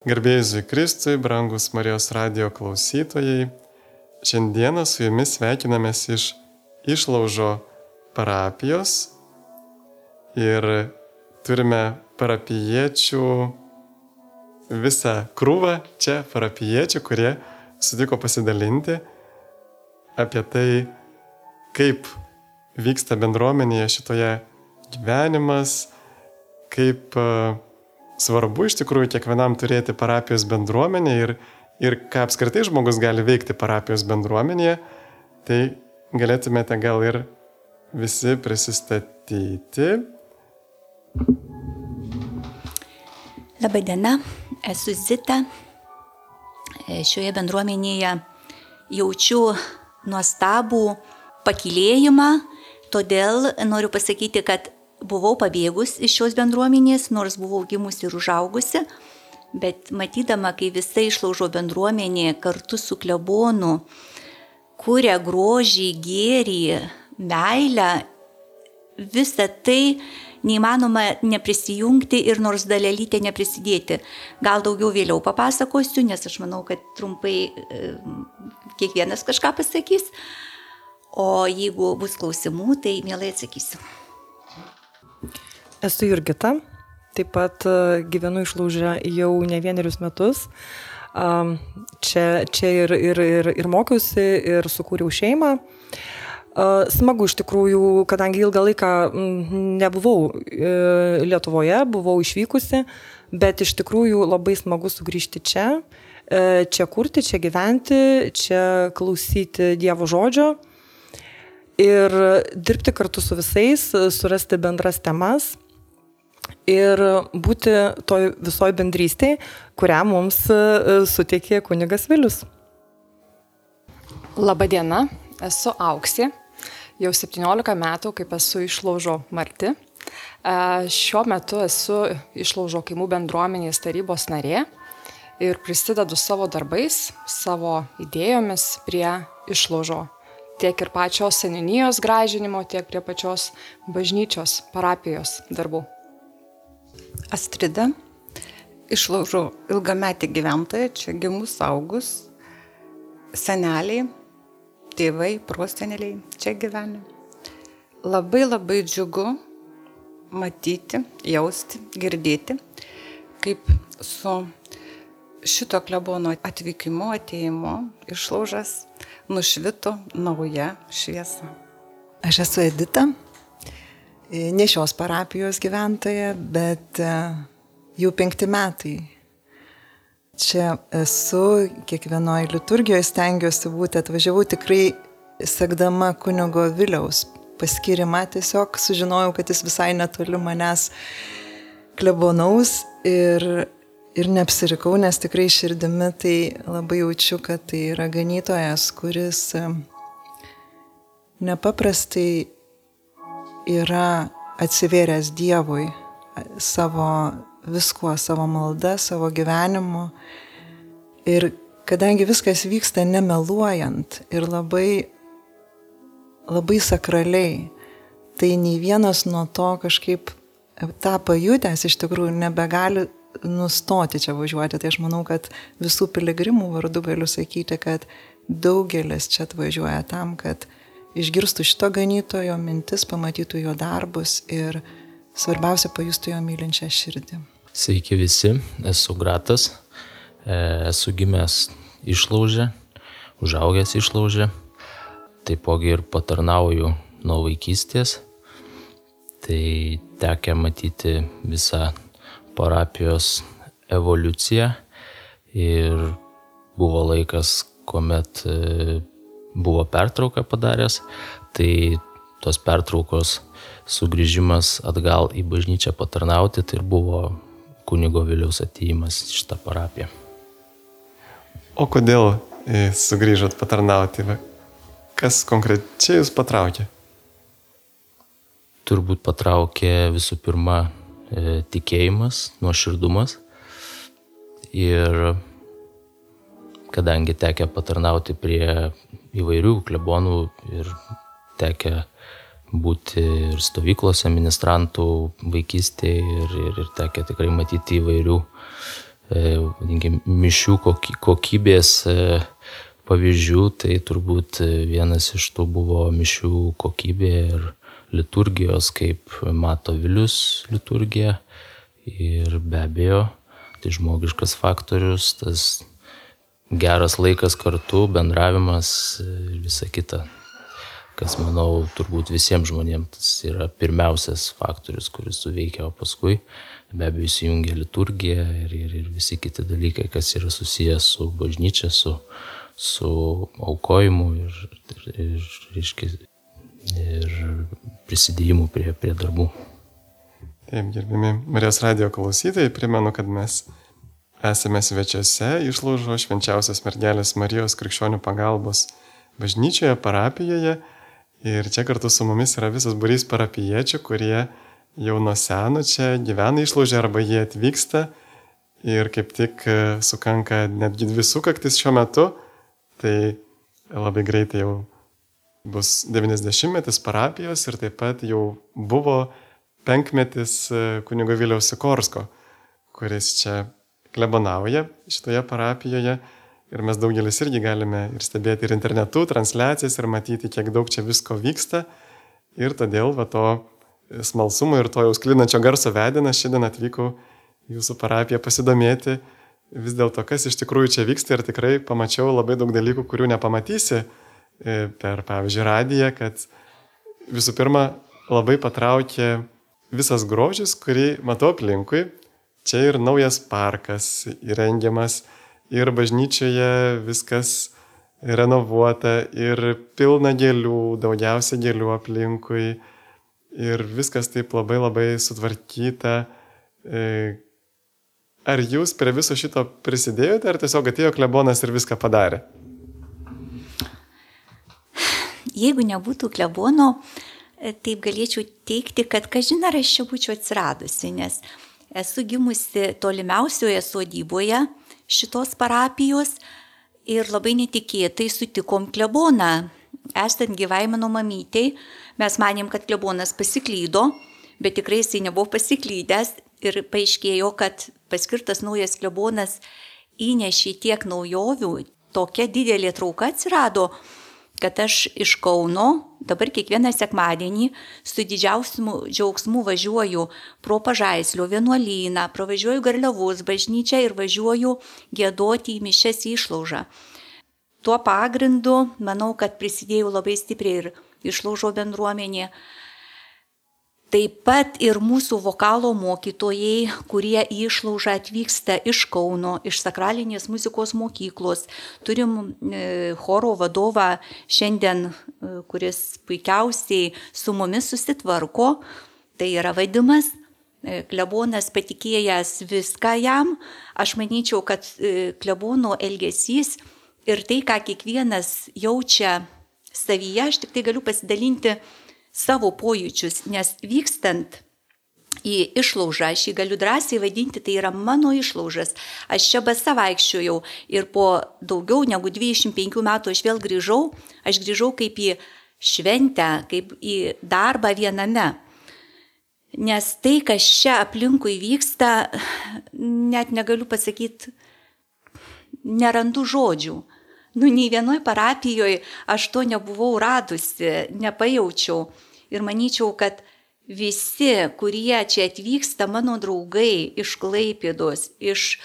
Garbėjusui Kristui, brangus Marijos radio klausytojai, šiandieną su jumis sveikinamės iš išlaužo parapijos ir turime parapiečių visą krūvą čia parapiečių, kurie sutiko pasidalinti apie tai, kaip vyksta bendruomenėje šitoje gyvenimas, kaip uh, svarbu iš tikrųjų kiekvienam turėti parapijos bendruomenę ir, ir ką apskritai žmogus gali veikti parapijos bendruomenėje, tai galėtumėte gal ir visi prisistatyti. Labadiena, esu Zita. Šioje bendruomenėje jaučiu nuostabų pakilėjimą, todėl noriu pasakyti, kad buvau pabėgus iš šios bendruomenės, nors buvau gimusi ir užaugusi, bet matydama, kai visa išlaužo bendruomenė kartu su klebonu kuria grožį, gėrį, meilę, visą tai neįmanoma neprisijungti ir nors dalelytė neprisidėti. Gal daugiau vėliau papasakosiu, nes aš manau, kad trumpai e, kiekvienas kažką pasakys. O jeigu bus klausimų, tai mielai atsakysiu. Esu Jurgita, taip pat e, gyvenu išlaužę jau ne vienerius metus. Čia, čia ir, ir, ir, ir mokiausi, ir sukūriau šeimą. Smagu iš tikrųjų, kadangi ilgą laiką nebuvau e, Lietuvoje, buvau išvykusi, bet iš tikrųjų labai smagu sugrįžti čia, e, čia kurti, čia gyventi, čia klausyti Dievo žodžio ir dirbti kartu su visais, surasti bendras temas ir būti toj visoj bendrystėj, kurią mums e, suteikė kunigas Vilius. Labadiena, esu Auksė, jau 17 metų, kaip esu išlaužo Marti. E, šiuo metu esu išlaužo kaimų bendruomenės tarybos narė ir prisidedu savo darbais, savo idėjomis prie išlaužo tiek ir pačios seninijos gražinimo, tiek prie pačios bažnyčios parapijos darbų. Astrida, išlaužau ilgametį gyventoją, čia gimus augus, seneliai, tėvai, proseneliai čia gyvena. Labai labai džiugu matyti, jausti, girdėti, kaip su šito klebono atvykimu, ateimu išlaužas nušvito nauja šviesa. Aš esu Edita, ne šios parapijos gyventoja, bet e, jau penkti metai. Čia esu, kiekvienoje liturgijoje stengiuosi būti, atvažiavau tikrai sekdama kunigo Viliaus paskirimą, tiesiog sužinojau, kad jis visai netoli manęs klebonaus ir, ir neapsirikau, nes tikrai širdimi tai labai jaučiu, kad tai yra ganytojas, kuris e, nepaprastai yra atsivėręs Dievui savo viskuo, savo malda, savo gyvenimu. Ir kadangi viskas vyksta nemeluojant ir labai, labai sakraliai, tai nei vienas nuo to kažkaip tą pajutęs iš tikrųjų nebegali nustoti čia važiuoti. Tai aš manau, kad visų piligrimų vardu galiu sakyti, kad daugelis čia atvažiuoja tam, kad išgirstų šito ganytojo mintis, pamatytų jo darbus ir svarbiausia pajustų jo mylinčią širdį. Sveiki visi, esu Gratas, e, esu gimęs išlaužę, užaugęs išlaužę, taipogi ir patarnauju nuo vaikystės. Tai tekia matyti visą parapijos evoliuciją ir buvo laikas, kuomet e, buvo pertrauką padaręs, tai tos pertraukos sugrįžimas atgal į bažnyčią patarnauti, tai ir buvo kunigo Viliaus ateimas į šitą parapiją. O kodėl e, sugrįžot patarnauti? Kas konkrečiai jūs patraukė? Turbūt patraukė visų pirma e, tikėjimas, nuoširdumas ir kadangi tekia patarnauti prie įvairių klebonų ir tekia būti ir stovyklose ministrantų vaikystėje ir, ir, ir tekia tikrai matyti įvairių vadinkim, mišių kokybės pavyzdžių, tai turbūt vienas iš tų buvo mišių kokybė ir liturgijos, kaip mato Vilius liturgija. Ir be abejo, tai žmogiškas faktorius, tas geras laikas kartu, bendravimas ir visa kita. Kas, manau, turbūt visiems žmonėms yra pirmiausias faktorius, kuris suveikia, o paskui be abejo įsijungia liturgija ir, ir, ir visi kiti dalykai, kas yra susijęs su bažnyčia, su, su aukojimu ir, ir, ir, ir, ir prisidėjimu prie, prie darbų. Taip, gerbimi Marijos radio klausytojai, primenu, kad mes esame svečiuose išlaužo švenčiausios mergelės Marijos krikščionių pagalbos bažnyčioje, parapijoje. Ir čia kartu su mumis yra visas burys parapiečių, kurie jau nuo seno čia gyvena išlaužė arba jie atvyksta. Ir kaip tik e, sukanka netgi dvi sukaktis šiuo metu, tai labai greitai jau bus 90-metis parapijos ir taip pat jau buvo penkmetis e, kunigo Viliaus Sikorsko, kuris čia klebonauja šitoje parapijoje. Ir mes daugelis irgi galime ir stebėti ir internetu, transliacijas ir matyti, kiek daug čia visko vyksta. Ir todėl va to smalsumo ir to jau sklinančio garso vedinas šiandien atvykau jūsų parapiją pasidomėti vis dėlto, kas iš tikrųjų čia vyksta ir tikrai pamačiau labai daug dalykų, kurių nepamatysi E, per, pavyzdžiui, radiją, kad visų pirma labai patraukė visas grožis, kurį matau aplinkui. Čia ir naujas parkas įrengiamas, ir bažnyčioje viskas renovuota, ir pilna gėlių, daugiausia gėlių aplinkui, ir viskas taip labai labai sutvarkyta. E, ar jūs prie viso šito prisidėjote, ar tiesiog atėjo klebonas ir viską padarė? Jeigu nebūtų klebono, taip galėčiau teikti, kad kažin ar aš čia būčiau atsiradusi, nes esu gimusi tolimiausioje sodyboje šitos parapijos ir labai netikėtai sutikom kleboną. Esant gyvai mano mamytei, mes manėm, kad klebonas pasiklydo, bet tikrai jisai nebuvo pasiklydęs ir paaiškėjo, kad paskirtas naujas klebonas įnešė tiek naujovių, tokia didelė trauka atsirado, kad aš iš Kauno dabar kiekvieną sekmadienį su didžiausiu džiaugsmu važiuoju pro Pažaislio vienuolyną, pravažiuoju Garliavus bažnyčią ir važiuoju gėdoti į mišes išlaužą. Tuo pagrindu manau, kad prisidėjau labai stipriai ir išlaužo bendruomenė. Taip pat ir mūsų vokalo mokytojai, kurie į išlaužą atvyksta iš Kauno, iš sakralinės muzikos mokyklos. Turim e, choro vadovą šiandien, e, kuris puikiausiai su mumis susitvarko. Tai yra vadimas. E, klebonas patikėjęs viską jam. Aš manyčiau, kad klebono elgesys ir tai, ką kiekvienas jaučia savyje, aš tik tai galiu pasidalinti savo pojūčius, nes vykstant į išlaužą, aš jį galiu drąsiai vadinti, tai yra mano išlaužas. Aš čia basa vaikščiojau ir po daugiau negu 25 metų aš vėl grįžau, aš grįžau kaip į šventę, kaip į darbą viename. Nes tai, kas čia aplinkui vyksta, net negaliu pasakyti, nerandu žodžių. Nu, nei vienoj parapijoje aš to nebuvau radusi, nepajaučiau. Ir manyčiau, kad visi, kurie čia atvyksta, mano draugai iš Klaipėdos, iš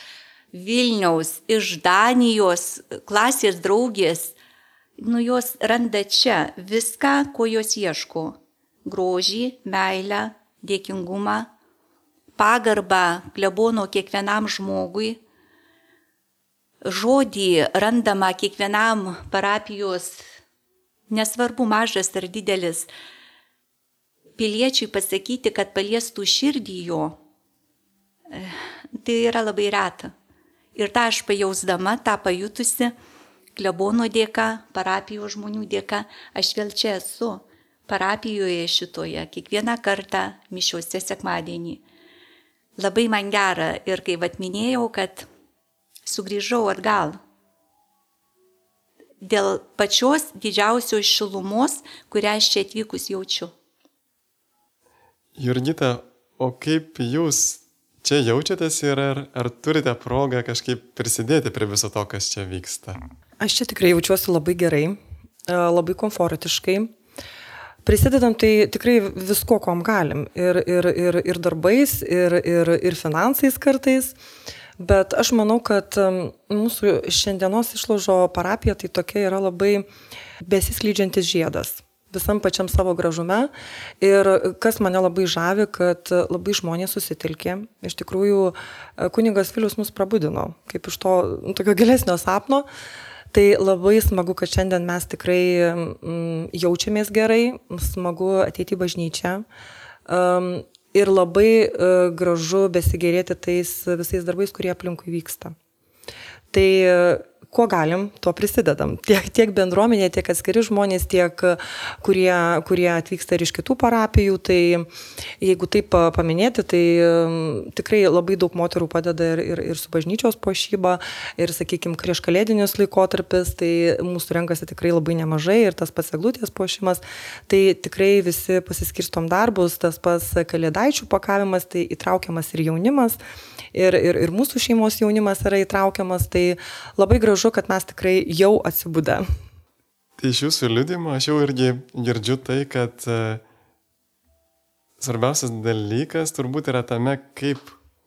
Vilniaus, iš Danijos, klasės draugės, nu jos randa čia viską, ko jos ieško. Grožį, meilę, dėkingumą, pagarbą klebono kiekvienam žmogui, žodį randama kiekvienam parapijos, nesvarbu mažas ar didelis, piliečiui pasakyti, kad paliestų širdį jo, tai yra labai reta. Ir tą aš pajausdama, tą pajutusi, klebono dėka, parapijos žmonių dėka, aš vėl čia esu, parapijoje šitoje, kiekvieną kartą mišiuose sekmadienį. Labai man gera ir kai atminėjau, kad sugrįžau atgal. Dėl pačios didžiausios šilumos, kurią aš čia atvykus jaučiu. Jurgita, o kaip jūs čia jaučiatės ir ar, ar turite progą kažkaip prisidėti prie viso to, kas čia vyksta? Aš čia tikrai jaučiuosi labai gerai, e, labai komfortiškai. Prisidedam tai tikrai visko, kom galim. Ir, ir, ir, ir darbais, ir, ir, ir finansais kartais. Bet aš manau, kad mūsų šiandienos išlaužo parapija tai tokia yra labai besiskleidžiantis žiedas visam pačiam savo gražume. Ir kas mane labai žavi, kad labai žmonės susitelkė. Iš tikrųjų, kunigas Vilius mus prabudino, kaip iš to nu, tokio gilesnio sapno. Tai labai smagu, kad šiandien mes tikrai jaučiamės gerai, smagu ateiti į bažnyčią. Ir labai uh, gražu besigėrėti tais visais darbais, kurie aplinkui vyksta. Tai kuo galim, tuo prisidedam. Tiek, tiek bendruomenė, tiek atskiri žmonės, tiek kurie, kurie atvyksta ir iš kitų parapijų. Tai jeigu taip paminėti, tai tikrai labai daug moterų padeda ir, ir, ir su bažnyčios pošyba, ir, sakykime, prieš kalėdinius laikotarpis, tai mūsų renkasi tikrai labai nemažai ir tas pats eglutės pošymas, tai tikrai visi pasiskirstom darbus, tas pats kalėdaičių pakavimas, tai įtraukiamas ir jaunimas ir, ir, ir mūsų šeimos jaunimas yra įtraukiamas, tai labai gražu, kad mes tikrai jau atsibudę. Tai iš jūsų liūdimo aš jau irgi girdžiu tai, kad uh, svarbiausias dalykas turbūt yra tame, kaip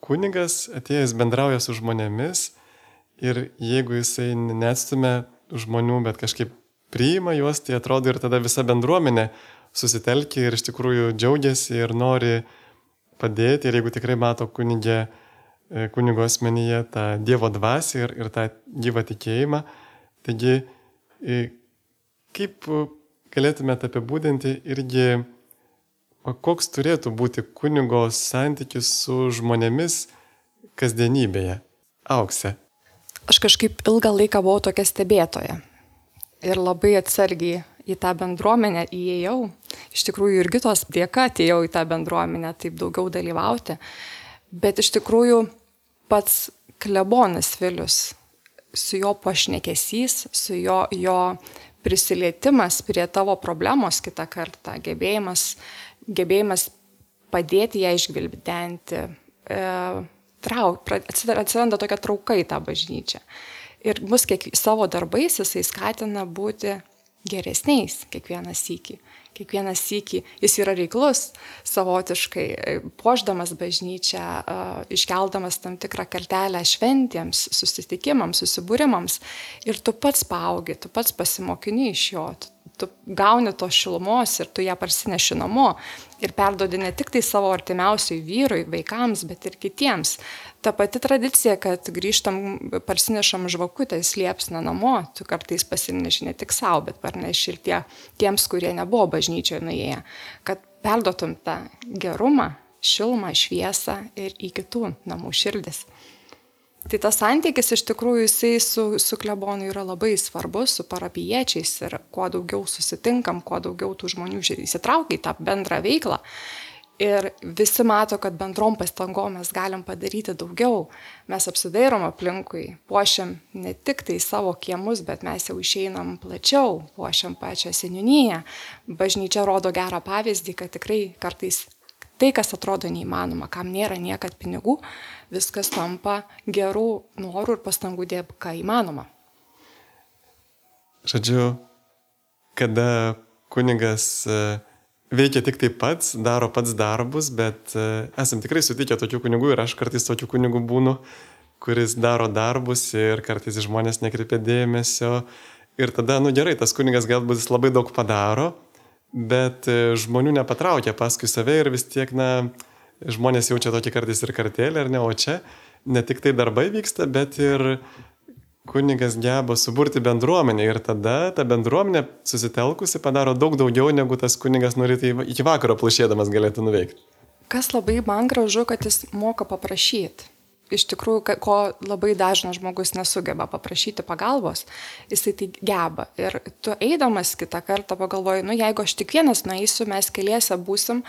kunigas atėjęs bendrauja su žmonėmis ir jeigu jisai neatstumia žmonių, bet kažkaip priima juos, tai atrodo ir tada visa bendruomenė susitelkia ir iš tikrųjų džiaugiasi ir nori padėti ir jeigu tikrai mato kunigė E, kunigo asmenyje tą Dievo dvasę ir, ir tą gyvą tikėjimą. Taigi, e, kaip galėtumėte apibūdinti irgi, koks turėtų būti kunigo santykis su žmonėmis kasdienybėje? Auksė. Aš kažkaip ilgą laiką buvau tokia stebėtoja ir labai atsargiai į tą bendruomenę įėjau. Iš tikrųjų, ir kitos dėka atėjau į tą bendruomenę, taip daugiau dalyvauti. Bet iš tikrųjų pats klebonas Vilius, su jo pašnekesys, su jo, jo prisilietimas prie tavo problemos kitą kartą, gebėjimas, gebėjimas padėti ją išgvilbdenti, e, trauk, atsiranda tokia trauka į tą bažnyčią. Ir mus kiek, savo darbais jisai skatina būti geresniais kiekvieną sykį kiekvieną sykį jis yra reiklus savotiškai, puoždamas bažnyčią, iškeldamas tam tikrą kartelę šventėms, susitikimams, susibūrimams. Ir tu pats paaugi, tu pats pasimokini iš jo, tu gauni tos šilumos ir tu ją parsineši namo ir perdodi ne tik tai savo artimiausiai vyrui, vaikams, bet ir kitiems. Ta pati tradicija, kad grįžtam, parsinešam žvakutę, slėpsna namo, tu kartais pasineši ne tik savo, bet parneši ir tie, tiems, kurie nebuvo bažnyčioje nuėję, kad perdotum tą gerumą, šilumą, šviesą ir į kitų namų širdis. Tai tas santykis iš tikrųjų jisai su, su klebonu yra labai svarbus, su parapiečiais ir kuo daugiau susitinkam, kuo daugiau tų žmonių įsitraukia į tą bendrą veiklą. Ir visi mato, kad bendrom pastangom mes galim padaryti daugiau. Mes apsidairom aplinkui, puošiam ne tik tai savo kiemus, bet mes jau išeinam plačiau, puošiam pačią seniūnyje. Bažnyčia rodo gerą pavyzdį, kad tikrai kartais tai, kas atrodo neįmanoma, kam nėra niekad pinigų, viskas tampa gerų norų ir pastangų dėka įmanoma. Žodžiu, kada kunigas e, veikia tik tai pats, daro pats darbus, bet e, esam tikrai sutikę tokių kunigų ir aš kartais tokių kunigų būnu, kuris daro darbus ir kartais žmonės nekreipia dėmesio. Ir tada, nu gerai, tas kunigas galbūt jis labai daug padaro, bet e, žmonių nepatraukia paskui save ir vis tiek, na, žmonės jaučia tokį kartais ir kartelį, ar ne, o čia ne tik tai darbai vyksta, bet ir kunigas geba suburti bendruomenę ir tada ta bendruomenė susitelkusi padaro daug daugiau, negu tas kunigas norėtų iki vakaro plušėdamas galėtų nuveikti. Kas labai man gražu, kad jis moka paprašyti iš tikrųjų, ko labai dažnas žmogus nesugeba paprašyti pagalbos, jisai tai geba. Ir tu eidamas kitą kartą pagalvoji, nu jeigu aš tik vienas nueisiu, mes keliese būsim,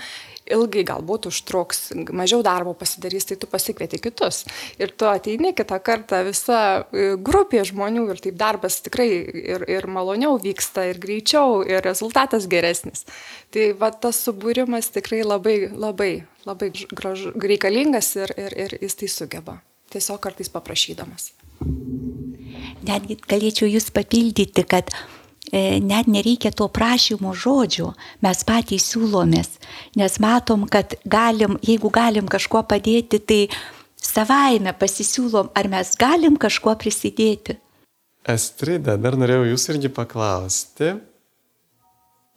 ilgai galbūt užtruks, mažiau darbo pasidarys, tai tu pasikvieti kitus. Ir tu ateini kitą kartą visa e, grupė žmonių ir taip darbas tikrai ir, ir maloniau vyksta, ir greičiau, ir rezultatas geresnis. Tai va tas subūrimas tikrai labai, labai, labai gražu, reikalingas ir, ir, ir jis tai sugeba. Tiesiog kartais paprašydamas. Netgi galėčiau jūs papildyti, kad e, net nereikia to prašymo žodžių, mes patys siūlomės, nes matom, kad galim, jeigu galim kažkuo padėti, tai savaime pasisiūlom, ar mes galim kažkuo prisidėti. Estrida, dar norėjau jūs irgi paklausti.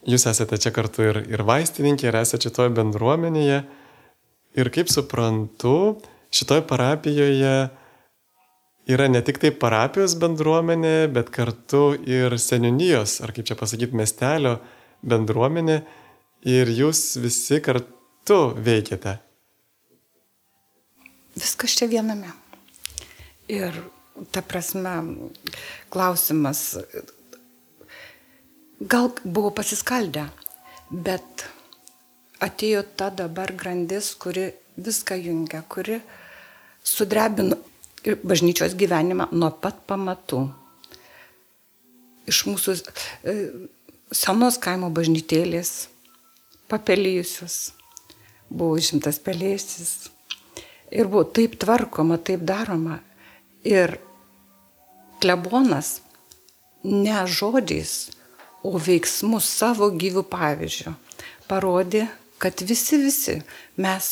Jūs esate čia kartu ir, ir vaistininkė, ir esate šitoje bendruomenėje. Ir kaip suprantu, šitoje parapijoje yra ne tik tai parapijos bendruomenė, bet kartu ir senionijos, ar kaip čia pasakyti, miestelio bendruomenė. Ir jūs visi kartu veikiate. Viskas čia viename. Ir ta prasme, klausimas, gal buvo pasiskaldę, bet atėjo ta dabar grandis, kuri viską jungia, kuri sudrebino bažnyčios gyvenimą nuo pat pamatų. Iš mūsų e, senos kaimo bažnytėlės, papelyjusios, buvo užimtas pelėsis. Ir buvo taip tvarkoma, taip daroma. Ir klebonas ne žodžiais, o veiksmų savo gyvių pavyzdžių parodė, kad visi, visi mes,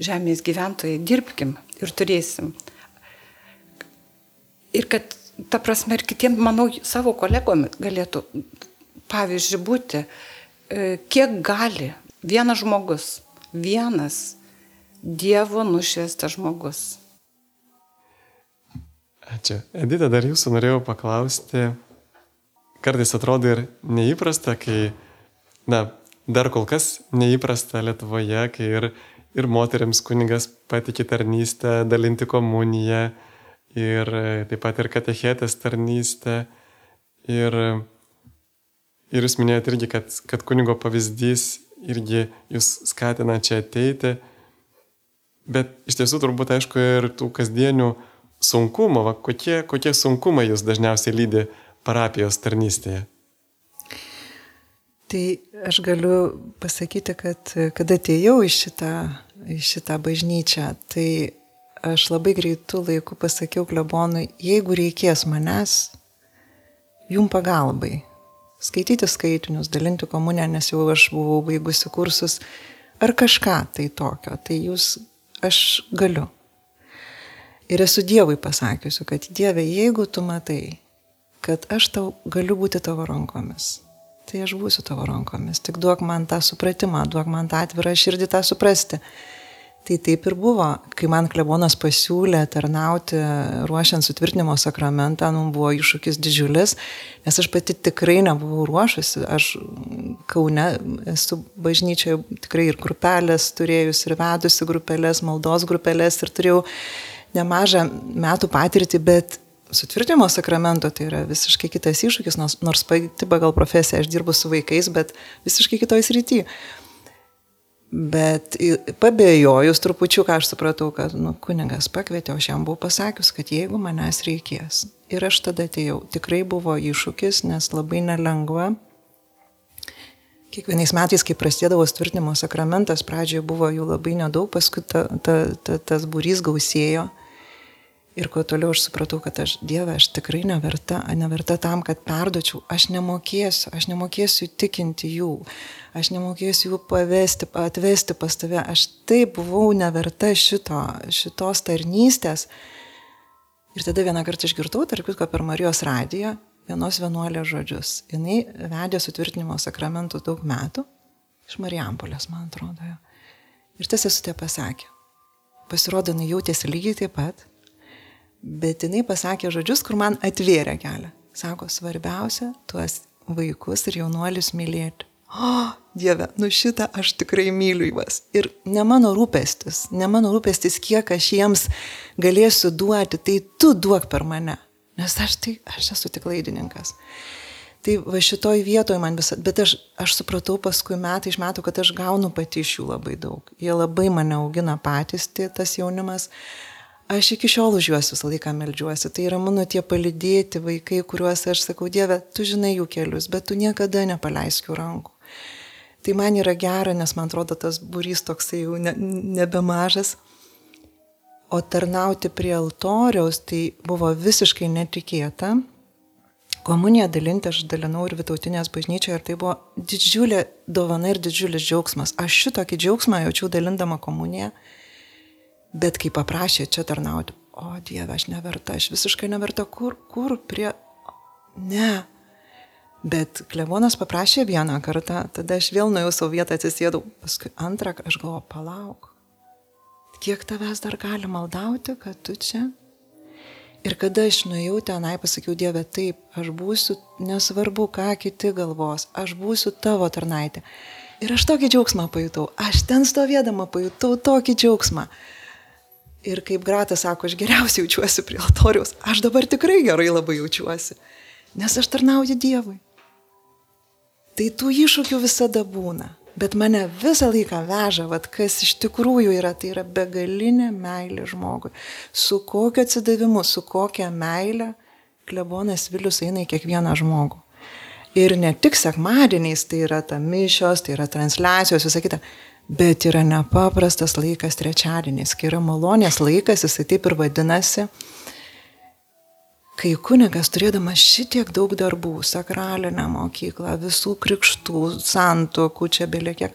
žemės gyventojai, dirbkim ir turėsim. Ir kad, ta prasme, ir kitiems, manau, savo kolegomis galėtų pavyzdžiui būti, e, kiek gali vienas žmogus, vienas Dievo nušviestas žmogus Ačiū. Edita, dar jūsų norėjau paklausti, kartais atrodo ir neįprasta, kai, na, dar kol kas neįprasta Lietuvoje, kai ir, ir moteriams kunigas patikė tarnystę, dalinti komuniją ir taip pat ir katechetės tarnystę. Ir, ir jūs minėjote irgi, kad, kad kunigo pavyzdys irgi jūs skatina čia ateiti. Bet iš tiesų turbūt aišku ir tų kasdienių sunkumų, va, kokie, kokie sunkumai jūs dažniausiai lydi parapijos tarnystėje? Tai aš galiu pasakyti, kad kada atėjau į šitą, į šitą bažnyčią, tai aš labai greitų laikų pasakiau klebonui, jeigu reikės manęs, jum pagalbai, skaityti skaitinius, dalinti komunę, nes jau aš buvau baigusi kursus, ar kažką tai tokio, tai jūs, aš galiu. Ir esu Dievui pasakiusi, kad Dieve, jeigu tu matai, kad aš tau galiu būti tavo rankomis, tai aš būsiu tavo rankomis. Tik duok man tą supratimą, duok man tą atvirą širdį tą suprasti. Tai taip ir buvo, kai man klebonas pasiūlė tarnauti ruošiant sutvirtinimo sakramentą, nu, buvo iššūkis didžiulis, nes aš pati tikrai nebuvau ruošusi, aš Kaune esu bažnyčioje tikrai ir grupelės turėjus, ir vedusi grupelės, maldos grupelės ir turėjau nemažą metų patirtį, bet sutvirtinimo sakramento tai yra visiškai kitas iššūkis, nors, nors pati pagal profesiją aš dirbu su vaikais, bet visiškai kitoj srity. Bet pabėjojus trupučiu, ką aš supratau, kad nu, kunigas pakvietė, aš jam buvau pasakius, kad jeigu manęs reikės. Ir aš tada atėjau. Tikrai buvo iššūkis, nes labai nelengva. Kiekvienais metais, kai prasidėdavo tvirtinimo sakramentas, pradžioje buvo jų labai nedaug, paskui ta, ta, ta, tas būrys gausėjo. Ir kuo toliau aš supratau, kad aš, Dieve, aš tikrai neverta, neverta tam, kad perdočiau, aš nemokėsiu, aš nemokėsiu įtikinti jų, aš nemokėsiu jų pavesti, atvesti pas tave, aš taip buvau neverta šito, šitos tarnystės. Ir tada vieną kartą išgirdau, tarp kitko, per Marijos radiją, vienos vienuolės žodžius. Jis vedė sutvirtinimo sakramentų daug metų, iš Marijampolės, man atrodo. Ir tas esu te pasakė. Pasirodo, jinai jautėsi lygiai taip pat, Bet jinai pasakė žodžius, kur man atvėrė kelią. Sako, svarbiausia tuos vaikus ir jaunuolius mylėti. O, oh, Dieve, nu šitą aš tikrai myliu juos. Ir ne mano rūpestis, ne mano rūpestis, kiek aš jiems galėsiu duoti, tai tu duok per mane. Nes aš tai, aš esu tik laidininkas. Tai va šitoj vietoje man visą, bet aš, aš supratau paskui metai iš metų, kad aš gaunu pati iš jų labai daug. Jie labai mane augina patys, tai tas jaunimas. Aš iki šiol už juos visą laiką melžiuosi. Tai yra mano tie palidėti vaikai, kuriuos aš sakau, Dieve, tu žinai jų kelius, bet tu niekada nepaleisk jų rankų. Tai man yra gera, nes man atrodo tas būrys toksai jau ne, nebemažas. O tarnauti prie altoriaus tai buvo visiškai netikėta. Komuniją dalinti aš dalinau ir Vitautinės bažnyčioje ir tai buvo didžiulė dovana ir didžiulis džiaugsmas. Aš šitokį džiaugsmą jaučiau dalindama komuniją, bet kai paprašė čia tarnauti, o Dieve, aš neverta, aš visiškai neverta, kur, kur prie... Ne, Bet klebonas paprašė vieną kartą, tada aš vėl nuėjau savo vietą, atsisėdau, paskui antrą, aš galvoju, palauk, kiek tavęs dar gali maldauti, kad tu čia? Ir kada aš nuėjau tenai, pasakiau Dieve, taip, aš būsiu, nesvarbu, ką kiti galvos, aš būsiu tavo tarnaitė. Ir aš tokį džiaugsmą pajutau, aš ten stovėdama pajutau tokį džiaugsmą. Ir kaip Gratas sako, aš geriausiai jaučiuosi prie altoriaus, aš dabar tikrai gerai labai jaučiuosi, nes aš tarnauju Dievui. Tai tų iššūkių visada būna. Bet mane visą laiką veža, vad kas iš tikrųjų yra, tai yra begalinė meilė žmogui. Su kokiu atsidavimu, su kokia meilė klebonas Vilius eina į kiekvieną žmogų. Ir ne tik sekmadieniais, tai yra ta mišios, tai yra transliacijos, visa kita, bet yra nepaprastas laikas trečiadieniais, kai yra malonės laikas, jisai taip ir vadinasi, kai kunigas turėdamas šitiek daug darbų, sakralinę mokyklą, visų krikštų, santokų, čia belė kiek,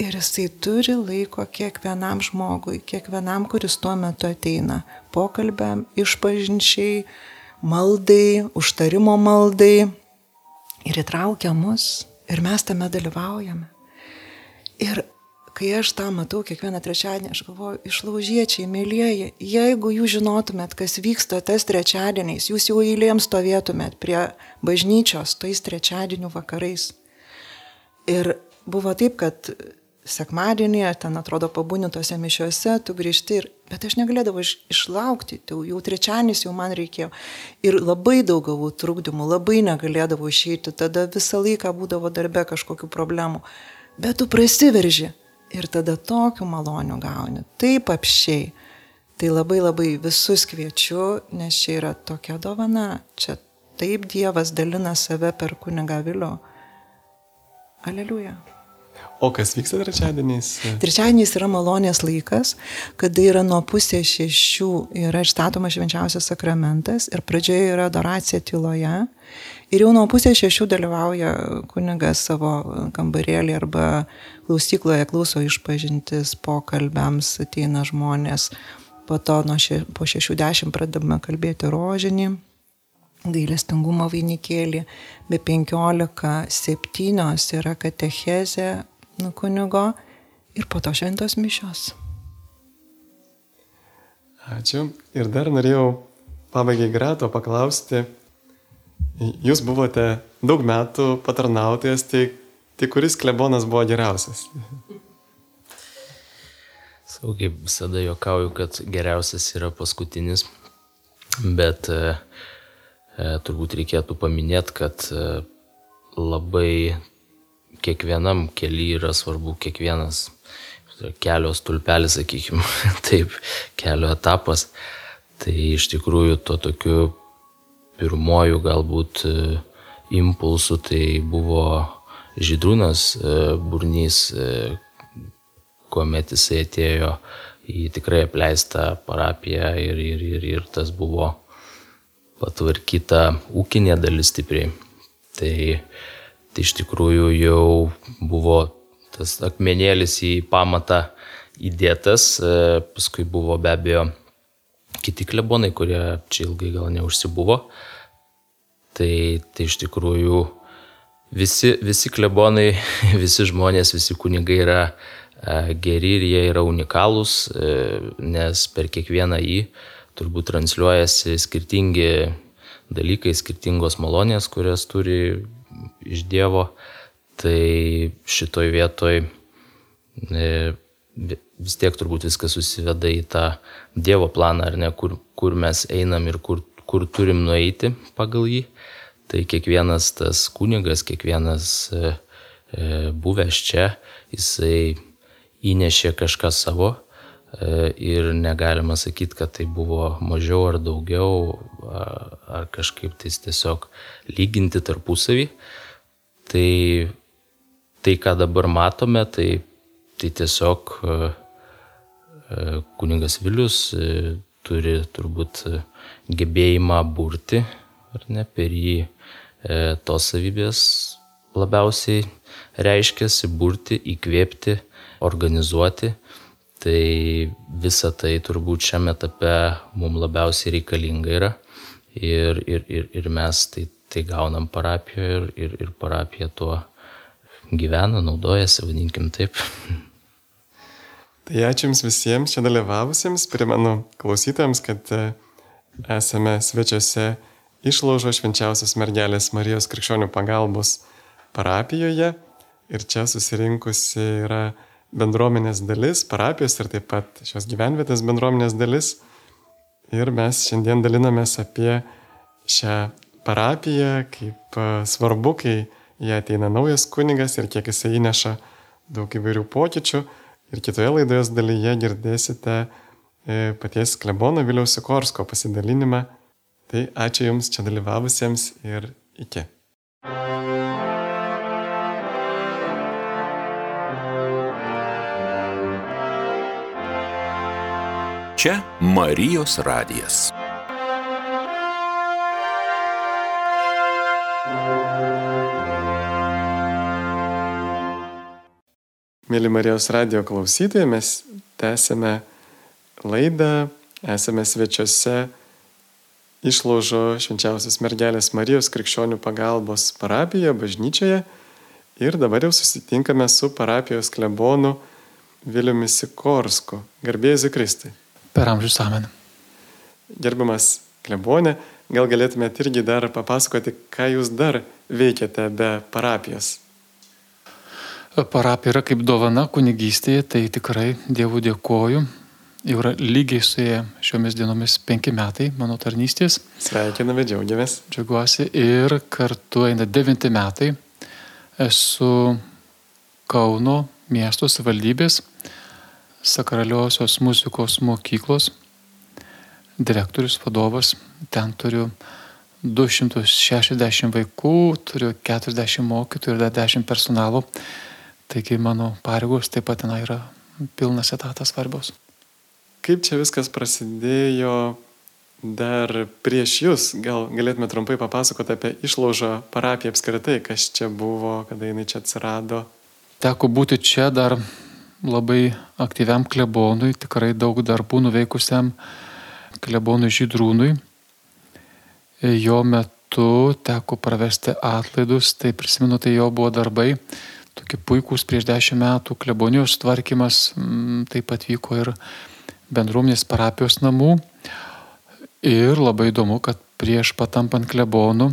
ir jisai turi laiko kiekvienam žmogui, kiekvienam, kuris tuo metu ateina, pokalbėm, išpažinčiai, maldai, užtarimo maldai, ir įtraukia mus, ir mes tame dalyvaujame. Ir kai aš tą matau kiekvieną trečiadienį, aš galvoju, išlaužiečiai, mėlyjeji, jeigu jūs žinotumėt, kas vyksta tas trečiadieniais, jūs jau eilėms stovėtumėt prie bažnyčios tais trečiadienių vakarais. Ir buvo taip, kad sekmadienį, ten atrodo pabūni tose mišiuose, tu grįžti ir, bet aš negalėdavau iš, išlaukti, tai jau trečianis jau man reikėjo. Ir labai daug gavau trukdymų, labai negalėdavau išeiti, tada visą laiką būdavo darbe kažkokių problemų. Bet tu prasiverži ir tada tokių malonių gauni, taip apšiai. Tai labai labai visus kviečiu, nes čia yra tokia dovana, čia taip Dievas dalina save per kunigą Vilių. Aleliuja. O kas vyksta trečiadieniais? Trečiadieniais yra malonės laikas, kada yra nuo pusės šešių yra išstatomas švenčiausias sakramentas ir pradžioje yra adoracija tyloje. Ir jau nuo pusės šešių dalyvauja kunigas savo kambarėlį arba klausykloje klauso išpažintis, pokalbiams ateina žmonės. Po to nuo še, po šešių dešimt pradedame kalbėti rožinį gailestingumo vainikėlį, be 15-7 yra katechezė nu, kunigo ir po to šventos mišios. Ačiū. Ir dar norėjau pabaigai grato paklausti. Jūs buvote daug metų patarnautojas, tai, tai kuris klebonas buvo geriausias? Sau kaip visada juokauju, kad geriausias yra paskutinis, bet e, e, turbūt reikėtų paminėti, kad e, labai kiekvienam keli yra svarbu kiekvienas kelio stulpelis, sakykime, taip, kelio etapas. Tai iš tikrųjų to tokiu pirmoju galbūt e, impulsu tai buvo Žydrūnas e, Burnys, e, kuomet jisai atėjo į tikrai apleistą parapiją ir, ir, ir, ir tas buvo patvarkyta ūkinė dalis stipriai. Tai tai iš tikrųjų jau buvo tas akmenėlis į pamatą įdėtas, paskui buvo be abejo kiti klebonai, kurie čia ilgai gal neužsibuvo. Tai, tai iš tikrųjų visi, visi klebonai, visi žmonės, visi kunigai yra e, geri ir jie yra unikalūs, e, nes per kiekvieną jį turbūt transliuojasi skirtingi dalykai, skirtingos malonės, kurias turi iš Dievo, tai šitoj vietoj e, vis tiek turbūt viskas susiveda į tą Dievo planą, ar ne, kur, kur mes einam ir kur, kur turim nueiti pagal jį. Tai kiekvienas tas kunigas, kiekvienas e, e, buvęs čia, jisai įnešė kažką savo ir negalima sakyti, kad tai buvo mažiau ar daugiau, ar kažkaip tais tiesiog lyginti tarpusavį. Tai, tai, ką dabar matome, tai, tai tiesiog e, e, kuningas Vilius e, turi turbūt gebėjimą burti, ar ne, per jį tos savybės labiausiai reiškiasi burti, įkvėpti, organizuoti. Tai visa tai turbūt šiame etape mums labiausiai reikalinga yra. Ir, ir, ir, ir mes tai, tai gaunam parapijoje ir, ir, ir parapija tuo gyvena, naudojasi, vadinkim taip. Tai ačiū Jums visiems čia dalyvavusiems. Primenu klausytājams, kad e, esame svečiuose išlaužo švenčiausios mergelės Marijos krikščionių pagalbos parapijoje. Ir čia susirinkusi yra bendruomenės dalis, parapijos ir taip pat šios gyvenvietės bendruomenės dalis. Ir mes šiandien dalinamės apie šią parapiją, kaip e, svarbu, kai jie ateina naujas kunigas ir kiek jisai įneša daug įvairių pokyčių. Ir kitoje laidoje dalyje girdėsite e, paties klebono Viliaus Sikorsko pasidalinimą. Tai ačiū Jums čia dalyvavusiems ir iki. Čia Marijos radijas. Mėly Marijos radio klausytojai, mes tęsėme laidą, esame svečiuose išlaužo švenčiausios mergelės Marijos krikščionių pagalbos parapijoje, bažnyčioje ir dabar jau susitinkame su parapijos klebonu Viliumi Sikorsku. Garbėjai Kristai per amžius amen. Gerbiamas klebonė, gal galėtumėte irgi dar papasakoti, ką jūs dar veikiate be parapijos? Parapija yra kaip dovana kunigystėje, tai tikrai Dievų dėkoju. Jau yra lygiai suėję šiomis dienomis penki metai mano tarnystės. Sveikiname, džiaugiamės. Džiaugiuosi ir kartu eina devinti metai. Esu Kauno miesto savivaldybės sakraliosios muzikos mokyklos direktorius, vadovas. Ten turiu 260 vaikų, turiu 40 mokytojų ir dar 10 personalo. Taigi mano pareigos taip pat ten yra pilnas etatas svarbios. Kaip čia viskas prasidėjo dar prieš jūs? Gal galėtume trumpai papasakoti apie išlaužą parapiją apskritai, kas čia buvo, kada jinai čia atsirado? Teko būti čia dar labai aktyviam klebonui, tikrai daug darbų nuveikusiam klebonui Žydrūnui. Jo metu teko pravesti atlaidus, tai prisimenu, tai jo buvo darbai, tokie puikūs prieš dešimt metų, klebonijos tvarkymas, mm, taip pat vyko ir bendruomenės parapijos namų. Ir labai įdomu, kad prieš patampant klebonų,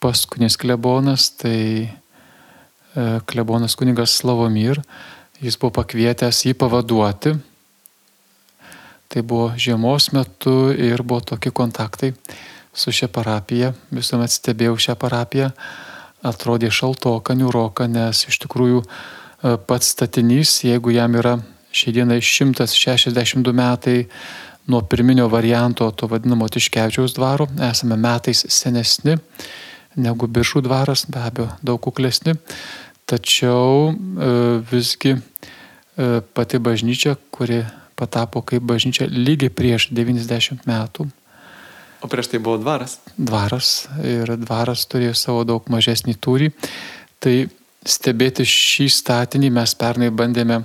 paskutinis klebonas, tai e, klebonas kuningas Slavomir, jis buvo pakvietęs jį pavaduoti. Tai buvo žiemos metu ir buvo tokie kontaktai su šia parapija. Visuomet stebėjau šią parapiją. Atrodė šaltoka, niuroka, nes iš tikrųjų e, pats statinys, jeigu jam yra šiai dienai 162 metai nuo pirminio varianto, to vadinamo Tiškevičiaus dvaro, esame metais senesni negu Biržų dvaras, be abejo, daug kuklesni. Tačiau e, visgi e, pati bažnyčia, kuri patapo kaip bažnyčia lygiai prieš 90 metų. O prieš tai buvo dvaras? Dvaras ir dvaras turėjo savo daug mažesnį tūrį. Tai stebėti šį statinį mes pernai bandėme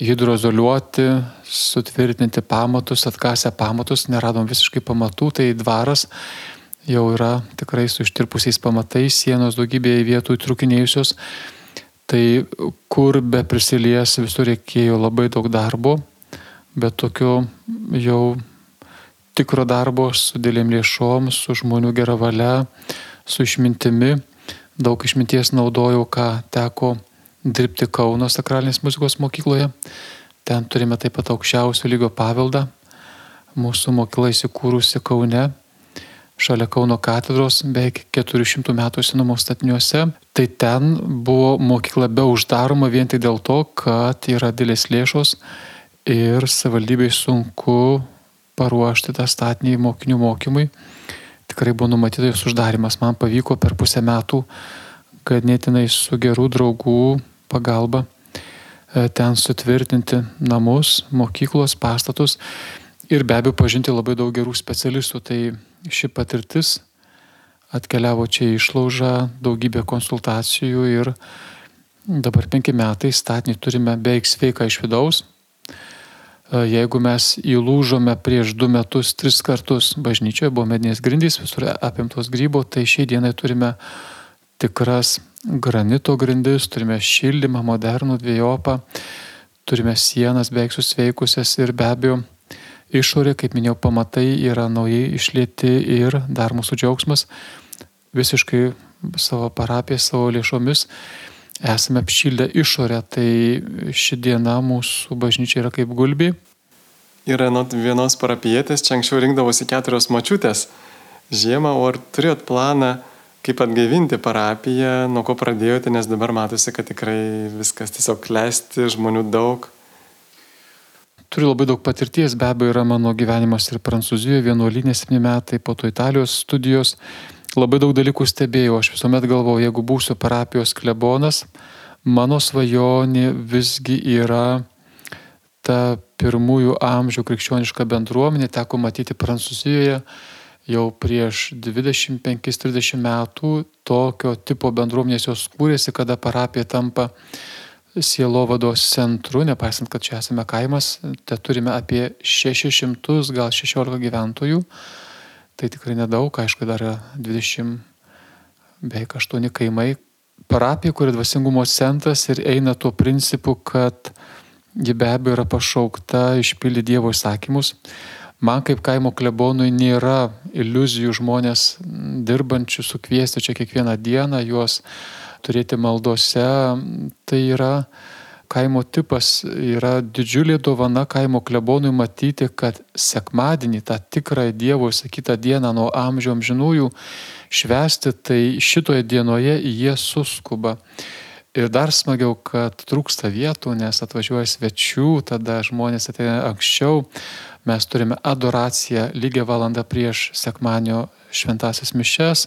hidrozoliuoti, sutvirtinti pamatus, atkasę pamatus, neradom visiškai pamatų, tai dvaras jau yra tikrai su ištirpusiais pamatais, sienos daugybėje vietų įtrukinėjusios. Tai kur be prisilies visur reikėjo labai daug darbo, bet tokio jau tikro darbo su dėlėm lėšom, su žmonių gera valia, su išmintimi. Daug išminties naudojau, ką teko dirbti Kauno sakralinės muzikos mokykloje. Ten turime taip pat aukščiausio lygio paveldą. Mūsų mokykla įsikūrusi Kaune šalia Kauno katedros, beveik 400 metų senumo statiniuose. Tai ten buvo mokykla be uždaroma vien tik dėl to, kad yra didelės lėšos ir savivaldybei sunku paruošti tą statinį mokinių mokymui. Tikrai buvo numatytas uždarimas. Man pavyko per pusę metų ganėtinai su gerų draugų pagalba e, ten sutvirtinti namus, mokyklos, pastatus ir be abejo pažinti labai daug gerų specialistų. Tai ši patirtis atkeliavo čia išlaužą, daugybę konsultacijų ir dabar penki metai statinį turime beveik sveiką iš vidaus. E, jeigu mes įlūžome prieš du metus, tris kartus bažnyčioje, buvo medinės grindys, visur apimtos grybo, tai šiai dienai turime tikras granito grindis, turime šildymą modernų dviejopą, turime sienas beveik susveikusias ir be abejo išorė, kaip minėjau, pamatai yra naujai išlėti ir dar mūsų džiaugsmas visiškai savo parapiją, savo lėšomis esame apšildę išorę, tai ši diena mūsų bažnyčia yra kaip gulbi. Yra nuo vienos parapietės, čia anksčiau rinkdavosi keturios mačiutės žiemą, o ar turėjot planą, kaip atgaivinti parapiją, nuo ko pradėjote, nes dabar matosi, kad tikrai viskas tiesiog klesti, žmonių daug. Turiu labai daug patirties, be abejo yra mano gyvenimas ir Prancūzijoje, vienuolinė 7 metai, po to Italijos studijos labai daug dalykų stebėjau. Aš visuomet galvojau, jeigu būsiu parapijos klebonas, mano svajonė visgi yra ta pirmųjų amžių krikščioniška bendruomenė, teko matyti Prancūzijoje jau prieš 25-30 metų tokio tipo bendruomenės jos kūrėsi, kada parapija tampa sielovados centru, nepaisant, kad čia esame kaimas, te turime apie 600, gal 16 gyventojų tai tikrai nedaug, aišku, dar 20, beveik 8 kaimai. Parapija, kuri dvasingumo centras ir eina tuo principu, kad ji be abejo yra pašaukta išpildyti Dievo įsakymus. Man kaip kaimo klebonui nėra iliuzijų žmonės dirbančių sukviesti čia kiekvieną dieną, juos turėti maldose. Tai yra kaimo tipas yra didžiulė dovana kaimo klebonui matyti, kad sekmadienį, tą tikrąją Dievo įsakytą dieną nuo amžių amžinųjų švesti, tai šitoje dienoje jie suskuba. Ir dar smagiau, kad trūksta vietų, nes atvažiuoja svečių, tada žmonės ateina anksčiau. Mes turime adoraciją lygią valandą prieš sekmanio šventasias mišes,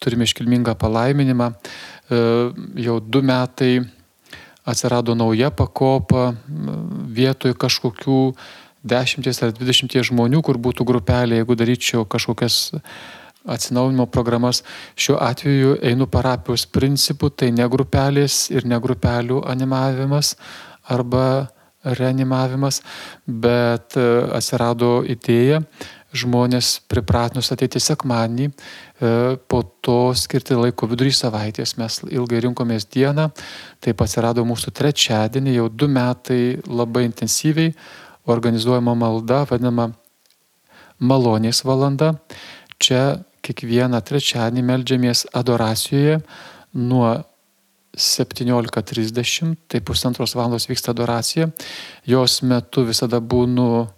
turime iškilmingą palaiminimą. E, jau du metai atsirado nauja pakopa vietoj kažkokių dešimties ar dvidešimties žmonių, kur būtų grupelė, jeigu daryčiau kažkokias atsinaujinimo programas. Šiuo atveju einu parapijos principu, tai ne grupelės ir ne grupelių animavimas arba reanimavimas, bet e, atsirado idėja žmonės pripratinus ateiti sekmanį, e, po to skirti laiko vidury savaitės. Mes ilgai rinkomės dieną, taip atsirado mūsų trečiadienį, jau du metai labai intensyviai organizuojama malda, vadinama malonės valanda. Čia kiekvieną trečiadienį melžiamės adoracijoje nuo 17.30, tai pusantros valandos vyksta adoracija. Jos metu visada būnu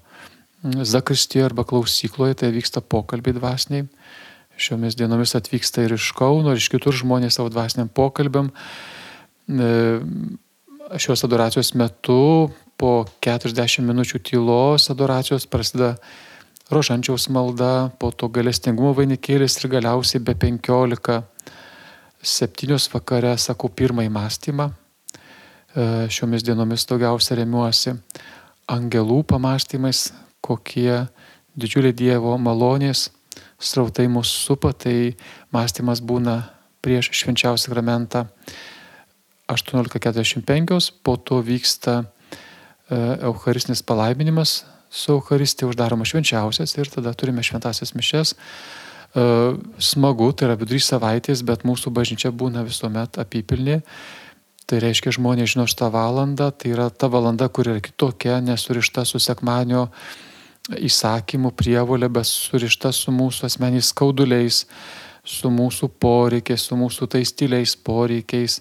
zakristijoje arba klausykloje, tai vyksta pokalbiai dvasiniai. Šiomis dienomis atvyksta ir iš Kauno, ir iš kitur žmonės savo dvasiniam pokalbiam. E, šios adoracijos metu po 40 minučių tylos adoracijos prasideda rožančiaus malda, po to galestingumo vainikėlis ir galiausiai be 15 septynios vakare sakau pirmąjį mąstymą. E, šiomis dienomis daugiausia remiuosi angelų pamastymais, kokie didžiuliai Dievo malonės srautai mūsų supa, tai mąstymas būna prieš švenčiausią sakramentą 18.45, po to vyksta e, Eucharistinis palaiminimas, su Eucharistija uždaroma švenčiausias ir tada turime šventasias mišes. E, smagu, tai yra vidury savaitės, bet mūsų bažnyčia būna visuomet apipilnė. Tai reiškia, žmonės žino šitą valandą, tai yra ta valanda, kur yra kitokia, nesurišta su sekmanio įsakymų prievolė, bet surišta su mūsų asmeniais skauduliais, su mūsų poreikiais, su mūsų tais tyliais poreikiais.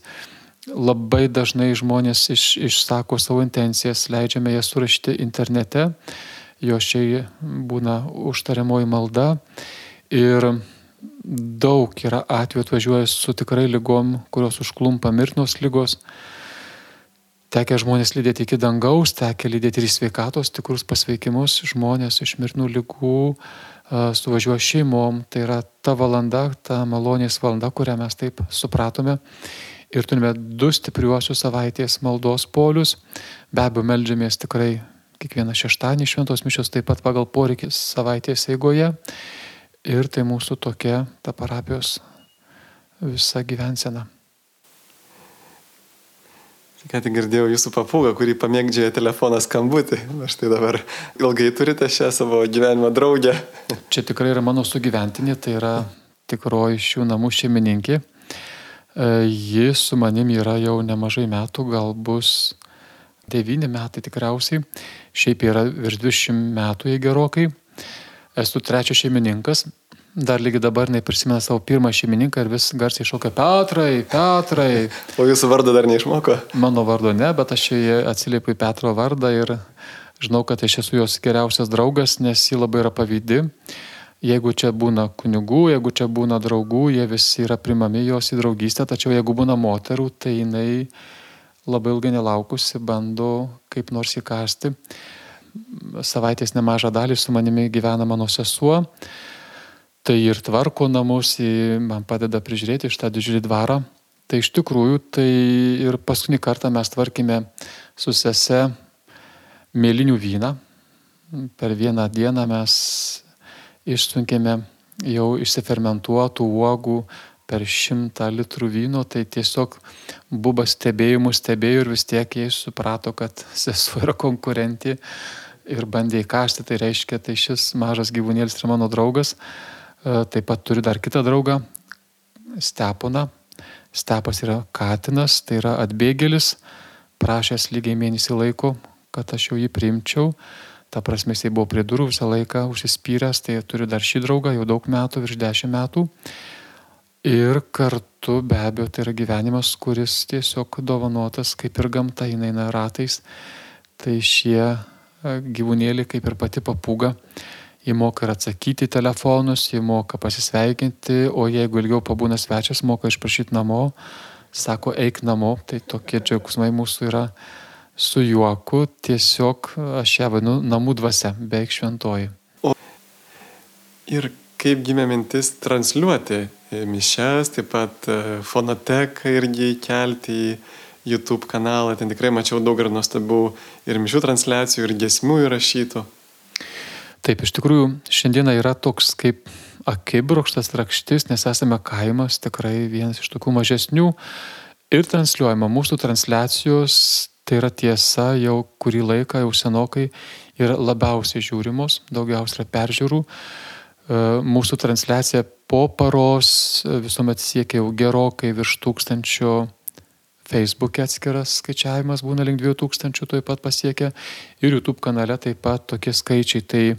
Labai dažnai žmonės iš, išsako savo intencijas, leidžiame jas surašyti internete, jo šiai būna užtariamoji malda. Ir daug yra atveju atvažiuoja su tikrai lygom, kurios užklumpa mirtinos lygos Tekia žmonės lydėti iki dangaus, tekia lydėti ir į sveikatos tikrus pasveikimus, žmonės iš mirtinų lygų suvažiuoja šeimom, tai yra ta valanda, ta malonės valanda, kurią mes taip supratome. Ir turime du stipriuosius savaitės maldos polius. Be abejo, melžiamės tikrai kiekvieną šeštadienį šventos mišios taip pat pagal poreikį savaitės eigoje. Ir tai mūsų tokia ta parapijos visa gyvensena. Ką tik girdėjau jūsų papūgą, kurį pamėgdžioja telefoną skambutį. Aš tai dabar ilgai turite šią savo gyvenimo draugę. Čia tikrai yra mano sugyventinė, tai yra tikroji šių namų šeimininkė. E, ji su manim yra jau nemažai metų, gal bus devyni metai tikriausiai. Šiaip yra virš 20 metų jai gerokai. Esu trečias šeimininkas, Dar lygi dabar neprisimena savo pirmą šeimininką ir vis garsiai šaukia Petrai, Petrai. O jūsų vardo dar neišmoko? Mano vardo ne, bet aš atsiliepiu į Petro vardą ir žinau, kad aš esu jos geriausias draugas, nes ji labai yra pavydi. Jeigu čia būna kunigų, jeigu čia būna draugų, jie visi yra primami jos į draugystę, tačiau jeigu būna moterų, tai jinai labai ilgai nelaukusi bando kaip nors įkasti. Savaitės nemažą dalį su manimi gyvena mano sesuo tai ir tvarko namus, man padeda prižiūrėti šitą didžiulį dvarą. Tai iš tikrųjų, tai ir paskutinį kartą mes tvarkėme su sese mėlinių vyną. Per vieną dieną mes išsunkėme jau išsifermentuotų uogų per šimtą litrų vyno, tai tiesiog buba stebėjimų stebėjo ir vis tiek jie suprato, kad sesuo yra konkurentė ir bandė įkasti, tai reiškia, tai šis mažas gyvūnėlis yra mano draugas. E, taip pat turiu dar kitą draugą, Steponą. Stepas yra katinas, tai yra atbėgėlis, prašęs lygiai mėnesį laiko, kad aš jau jį priimčiau. Ta prasme, jisai buvo prie durų visą laiką užsispyręs, tai turiu dar šį draugą jau daug metų, virš dešimt metų. Ir kartu be abejo tai yra gyvenimas, kuris tiesiog dovanotas, kaip ir gamta, jinai eina ratais. Tai šie e, gyvūnėliai, kaip ir pati papūga, Jie moka ir atsakyti telefonus, jie moka pasisveikinti, o jeigu ilgiau pabūna svečias, moka išprašyti namo, sako eik namo, tai tokie džiaugsmai mūsų yra su juoku, tiesiog aš ją vadinu namų dvasia, beveik šventoji. O ir kaip gimė mintis transliuoti mišes, taip pat e, fonoteką irgi kelti į YouTube kanalą, ten tikrai mačiau daug ir nuostabių ir mišių transliacijų, ir gesmių įrašytų. Taip, iš tikrųjų, šiandieną yra toks kaip akibrokštas rakštis, nes esame kaimas, tikrai vienas iš tokių mažesnių ir transliuojama. Mūsų transliacijos, tai yra tiesa, jau kurį laiką, jau senokai yra labiausiai žiūrimos, daugiausiai yra peržiūrų. E, mūsų transliacija po paros visuomet siekia jau gerokai virš tūkstančio Facebook'e atskiras skaičiavimas būna link 2000 taip pat pasiekia ir YouTube kanale taip pat tokie skaičiai. Tai e,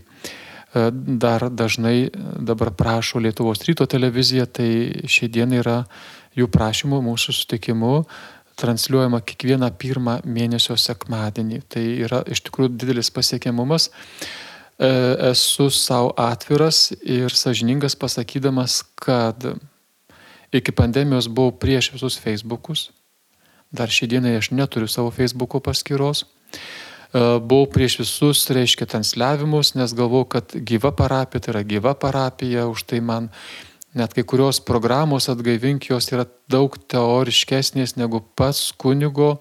dar dažnai dabar prašo Lietuvos ryto televizija, tai šiai dienai yra jų prašymų mūsų sutikimu transliuojama kiekvieną pirmą mėnesio sekmadienį. Tai yra iš tikrųjų didelis pasiekiamumas. E, esu savo atviras ir sažiningas pasakydamas, kad iki pandemijos buvau prieš visus Facebookus, Dar šį dieną aš neturiu savo Facebook'o paskyros. E, buvau prieš visus, reiškia, transliavimus, nes galvau, kad gyva parapija tai yra gyva parapija, už tai man net kai kurios programos atgaivink jos yra daug teoriškesnės negu pats kunigo,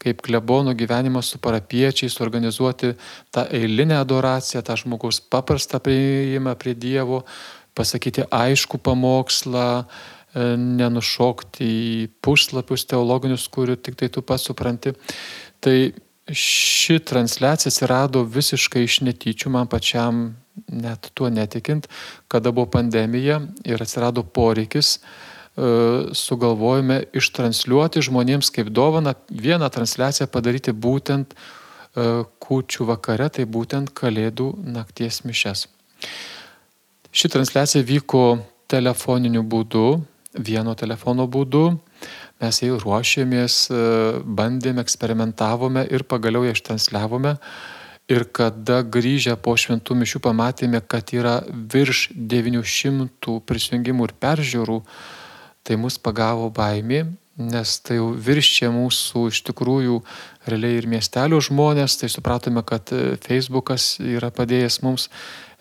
kaip klebono gyvenimas su parapiečiais, organizuoti tą eilinę adoraciją, tą žmogaus paprastą prieimą prie Dievo, pasakyti aišku pamokslą, E, nenušokti į puslapius teologinius, kurių tik tai tu pats supranti. Tai ši transliacija atsirado visiškai iš netyčių, man pačiam net tuo netikint, kada buvo pandemija ir atsirado poreikis, e, sugalvojome ištransliuoti žmonėms kaip dovana vieną transliaciją padaryti būtent e, kūčių vakare, tai būtent Kalėdų nakties mišes. Ši transliacija vyko telefoniniu būdu, vieno telefono būdu. Mes jau ruošėmės, e, bandėme, eksperimentavome ir pagaliau ją ištransliavome. Ir kada grįžę po šventų mišių pamatėme, kad yra virš 900 prisijungimų ir peržiūrų, tai mus pagavo baimė, nes tai jau viršė mūsų iš tikrųjų realiai ir miestelio žmonės, tai supratome, kad e, Facebookas yra padėjęs mums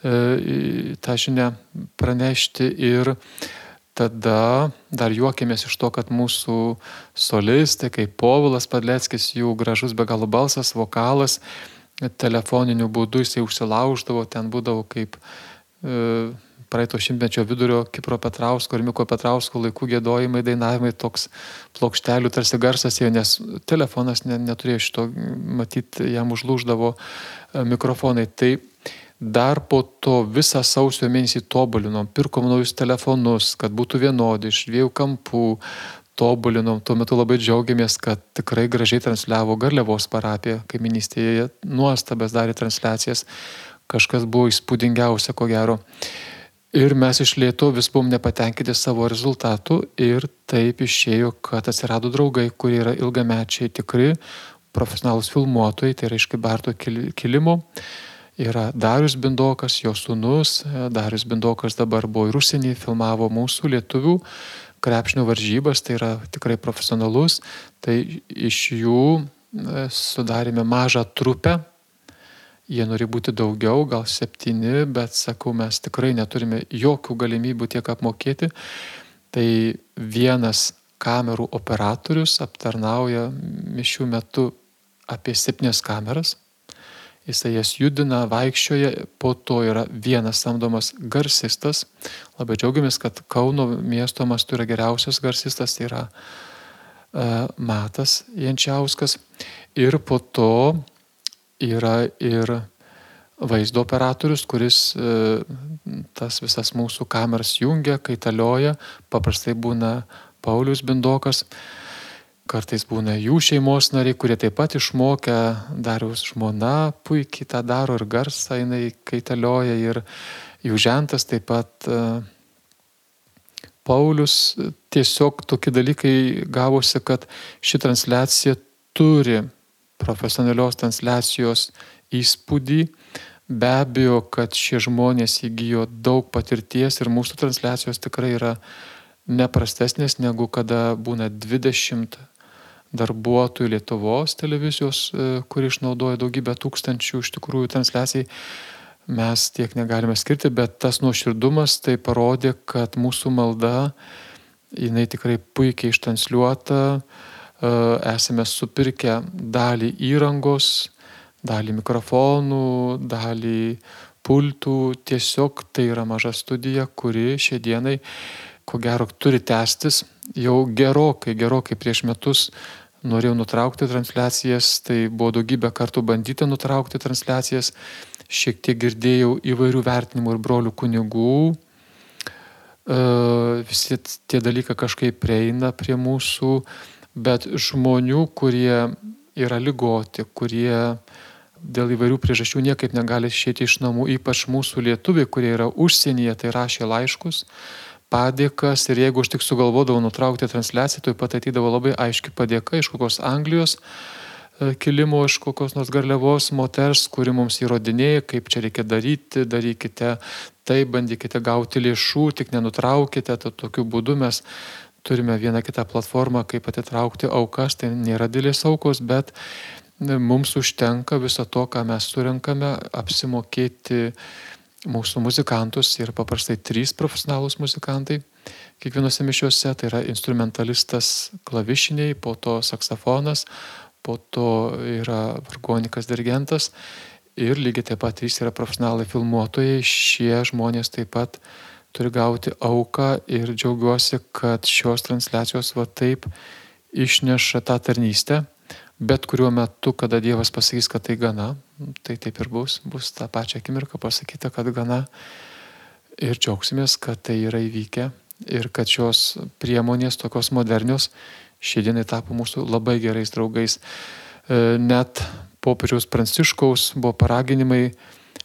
e, tą žinią pranešti ir tada dar juokėmės iš to, kad mūsų solistai, kaip Povilas Padleckis, jų gražus be galo balsas, vokalas, telefoniniu būdu jisai užsilauždavo, ten būdavo kaip e, praeito šimtmečio vidurio Kipro Petrausko ir Miko Petrausko laikų gėdojimai, dainavimai, toks plokštelių tarsi garsas jau, nes telefonas ne, neturėjo šito, matyt, jam užlūždavo e, mikrofonai. Tai Dar po to visą sausio mėnesį tobulinom, pirkom naujus telefonus, kad būtų vienodi iš dviejų kampų, tobulinom. Tuo metu labai džiaugiamės, kad tikrai gražiai transliavo Garliavos parapija, kaiminystėje nuostabės darė transliacijas, kažkas buvo įspūdingiausia, ko gero. Ir mes iš lėto vis buvom nepatenkinti savo rezultatų ir taip išėjo, kad atsirado draugai, kurie yra ilgamečiai tikri profesionalus filmuotojai, tai yra iš Kibarto kilimo yra Darius Bindokas, jo sūnus. Darius Bindokas dabar buvo ir užsienį, filmavo mūsų lietuvių krepšinio varžybas, tai yra tikrai profesionalus. Tai iš jų e, sudarėme mažą trupę. Jie nori būti daugiau, gal septyni, bet sakau, mes tikrai neturime jokių galimybių tiek apmokėti. Tai vienas kamerų operatorius aptarnauja mišių metu apie septynias kameras jisai jas judina, vaikščioja, po to yra vienas samdomas garsistas. Labai džiaugiamės, kad Kauno miesto mastu yra geriausias garsistas, tai yra uh, Matas Jančiauskas. Ir po to yra ir vaizdo operatorius, kuris uh, tas visas mūsų kameras jungia, kaitalioja, paprastai būna Paulius Bindokas. Uh, Kartais būna jų šeimos nariai, kurie taip pat išmokę, dariaus žmona puikiai tą daro ir garsą jinai kaitalioja ir jų žentas taip pat e, Paulius. Tiesiog tokie dalykai gavosi, kad ši transliacija turi profesionalios transliacijos įspūdį. Be abejo, kad šie žmonės įgyjo daug patirties ir mūsų transliacijos tikrai yra neprastesnės negu kada būna 20 darbuotojų Lietuvos televizijos, e, kuri išnaudoja daugybę tūkstančių iš tikrųjų transliacijai, mes tiek negalime skirti, bet tas nuoširdumas tai parodė, kad mūsų malda, jinai tikrai puikiai ištransliuota, e, esame supirkę dalį įrangos, dalį mikrofonų, dalį pultų, tiesiog tai yra maža studija, kuri šiai dienai, ko gero, turi tęstis. Jau gerokai, gerokai prieš metus norėjau nutraukti transliacijas, tai buvo daugybę kartų bandyta nutraukti transliacijas, šiek tiek girdėjau įvairių vertinimų ir brolių kunigų, e, visi tie dalykai kažkaip prieina prie mūsų, bet žmonių, kurie yra lygoti, kurie dėl įvairių priežasčių niekaip negali išėti iš namų, ypač mūsų lietuviai, kurie yra užsienyje, tai rašė laiškus, padėkas ir jeigu aš tik sugalvodavau nutraukti transliaciją, tai pat ateidavo labai aiški padėka iš kokios Anglijos e, kilimo, iš kokios nors garliavos moters, kuri mums įrodinėja, kaip čia reikia daryti, darykite tai, bandykite gauti lėšų, tik nenutraukite, to, tokiu būdu mes turime vieną kitą platformą, kaip atitraukti aukas, tai nėra didelės aukos, bet e, mums užtenka viso to, ką mes surinkame, apsimokėti mūsų muzikantus ir paprastai trys profesionalūs muzikantai kiekvienose mišiuose, tai yra instrumentalistas klavišiniai, po to saksofonas, po to yra vargonikas dirigentas ir lygiai taip pat trys yra profesionalai filmuotojai, šie žmonės taip pat turi gauti auką ir džiaugiuosi, kad šios transliacijos va taip išneša tą tarnystę bet kuriuo metu, kada Dievas pasakys, kad tai gana, tai taip ir bus, bus tą pačią akimirką pasakyta, kad gana. Ir džiaugsimės, kad tai yra įvykę ir kad šios priemonės tokios modernios šiandienai tapo mūsų labai gerais draugais. E, net popiežiaus Pranciškaus buvo paraginimai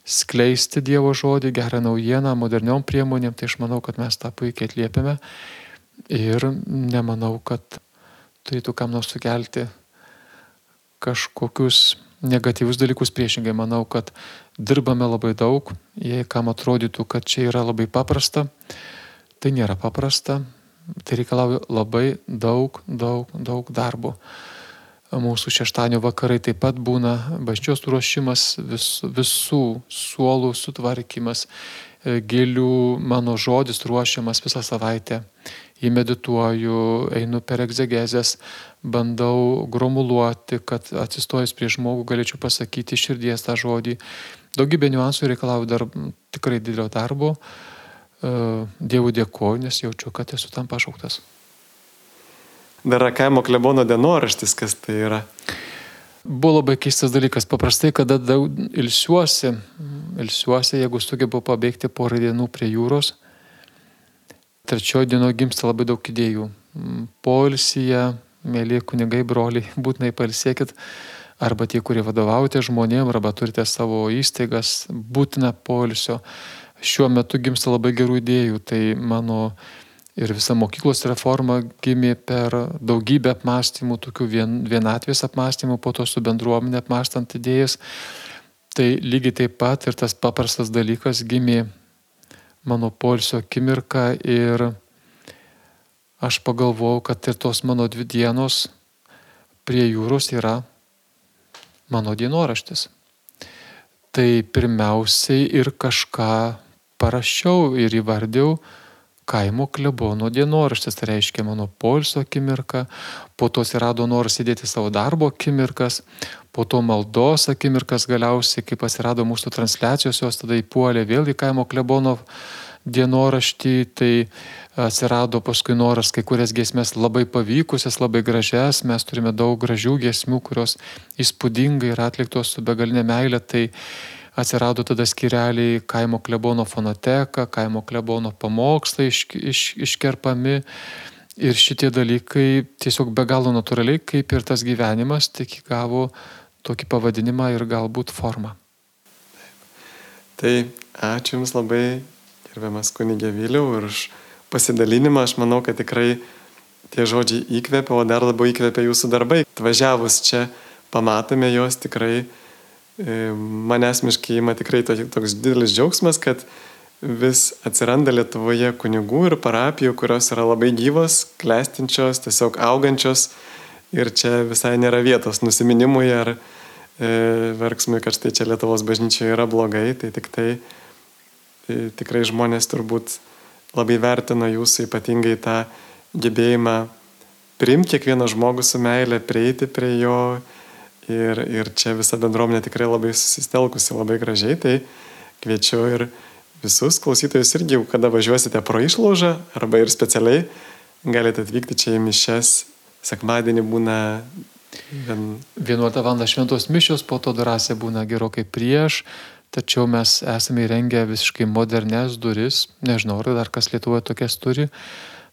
skleisti Dievo žodį, gerą naujieną, moderniom priemonėm, tai aš manau, kad mes tą puikiai atliepiame. Ir nemanau, kad turėtų kam nors sukelti kažkokius negatyvius dalykus priešingai. Manau, kad dirbame labai daug, jei kam atrodytų, kad čia yra labai paprasta, tai nėra paprasta, tai reikalauja labai daug, daug, daug darbo. mūsų šeštadienio vakarai taip pat būna bažnyčios ruošimas, vis, visų suolų sutvarkymas, e, gėlių mano žodis ruošiamas visą savaitę. Jį medituoju, einu per egzegezės, bandau gromuluoti, kad atsistojęs prie žmogų galėčiau pasakyti širdies tą žodį. Daugybė niuansų reikalauja dar tikrai didelio darbo. E, Dievui dėkoju, nes jaučiu, kad esu tam pašauktas dar kaimo klebono dienoraštis, kas tai yra. Buvo labai keistas dalykas. Paprastai, kada daug ilsiuosi, ilsiuosi, jeigu sugebu pabėgti porą dienų prie jūros, trečiojo dieno gimsta labai daug idėjų. Polsyje, mėly kunigai, broliai, būtinai palsėkit, arba tie, kurie vadovaujate žmonėm, arba turite savo įstaigas, būtina polsio. Šiuo metu gimsta labai gerų idėjų. Tai mano Ir visa mokyklos reforma gimė per daugybę apmąstymų, tokių vien, vienatvės apmąstymų, po to su bendruomenė apmąstant idėjas. Tai lygiai taip pat ir tas paprastas dalykas gimė mano polsio akimirka ir aš pagalvojau, kad ir tos mano dvi dienos prie jūros yra mano dienoraštis. Tai pirmiausiai ir kažką parašiau ir įvardėjau, kaimo klebono dienoraštis, tai reiškia mano polsio akimirka, po to atsirado noras įdėti savo darbo akimirkas, po to maldos akimirkas galiausiai, kai atsirado mūsų transliacijos, jos tada įpuolė vėl į kaimo klebono dienoraštį, tai atsirado paskui noras kai kurias giesmės labai pavykusias, labai gražias, mes turime daug gražių giesmių, kurios įspūdingai yra atliktos su begalinė meilė, tai atsirado tada skireliai kaimo klebono fonoteka, kaimo klebono pamokslai iš, iš, iškerpami. Ir šitie dalykai tiesiog be galo natūraliai, kaip ir tas gyvenimas, tik įgavo tokį pavadinimą ir galbūt formą. Tai ačiū Jums labai, gerbiamas kunigė Vėliau, ir už pasidalinimą. Aš manau, kad tikrai tie žodžiai įkvėpia, o dar labiau įkvėpia Jūsų darbai. Atvažiavus čia, pamatome juos tikrai mane asmeniškai ima tikrai toks didelis džiaugsmas, kad vis atsiranda Lietuvoje kunigų ir parapijų, kurios yra labai gyvos, klestinčios, tiesiog augančios. Ir čia visai nėra vietos nusiminimui ar e, verksmui, kad štai čia Lietuvos bažnyčioje yra blogai, tai tik tai e, tikrai žmonės turbūt labai vertina jūsų ypatingai tą gebėjimą priimti kiekvieną žmogų su meilė, prieiti prie jo, Ir, ir čia visa bendruomenė tikrai labai susistelkusi, labai gražiai, tai kviečiu ir visus klausytojus irgi, kada važiuosite pro išlaužą arba ir specialiai galite atvykti čia į mišes. Sekmadienį būna vien... 11 val. šventos mišios, po to drąsiai būna gerokai prieš, tačiau mes esame įrengę visiškai modernes duris, nežinau, ar dar kas Lietuvoje tokias turi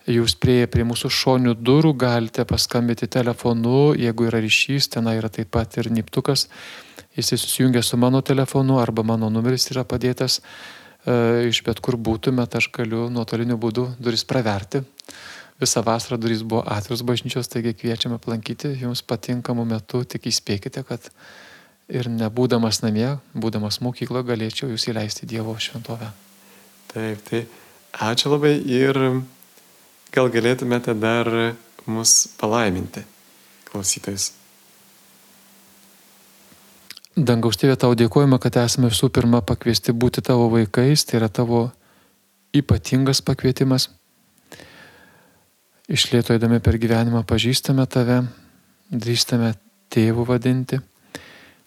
jūs prieėję prie mūsų šonių durų galite paskambinti telefonu, jeigu yra ryšys, ten yra taip pat ir niptukas, jisai susijungia su mano telefonu arba mano numeris yra padėtas, e, iš bet kur būtumėt, aš galiu nuotoliniu būdu duris praverti. Visą vasarą durys buvo atviros bažnyčios, taigi kviečiame aplankyti jums patinkamų metų, tik įspėkite, kad ir nebūdamas namie, būdamas mokykloje, galėčiau jūs įleisti Dievo šventovę. Taip, tai ačiū labai ir Gal galėtumėte dar mus palaiminti, klausytojus? Dangaus tėvė, tau dėkojame, kad esame visų pirma pakviesti būti tavo vaikais, tai yra tavo ypatingas pakvietimas. Išlėto įdami per gyvenimą pažįstame tave, drįstame tėvų vadinti,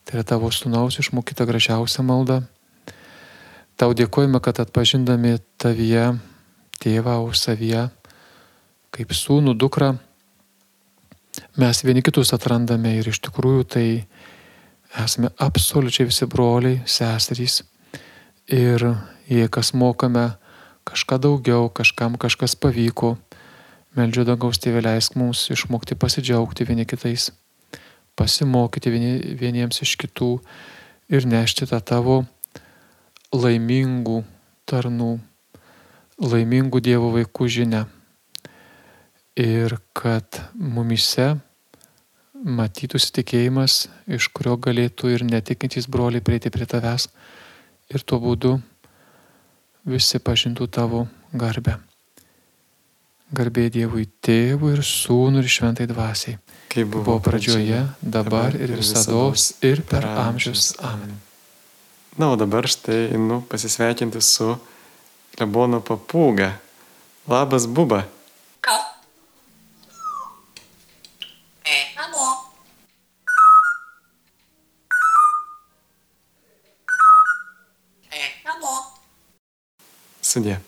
tai yra tavo sunaus išmokyta gražiausia malda. Tau dėkojame, kad atpažindami tavyje tėvą už savyje kaip sūnų, dukrą, mes vieni kitus atrandame ir iš tikrųjų tai esame absoliučiai visi broliai, seserys. Ir jei kas mokame kažką daugiau, kažkam kažkas pavyko, meldžiu dangaus tėvė leisk mums išmokti pasidžiaugti vieni kitais, pasimokyti vieni, vieniems iš kitų ir nešti tą tavo laimingų tarnų, laimingų Dievo vaikų žinę ir kad mumise matytųsi tikėjimas, iš kurio galėtų ir netikintys broliai prieiti prie tavęs ir tuo būdu visi pažintų tavo garbę. Garbė Dievui tėvui ir sūnui ir šventai dvasiai. Kaip Buvo pradžioje, dabar ir visada ir per amžius. Amen. Na, o dabar štai einu pasisveikinti su klebono papūga. Labas, buba. суде.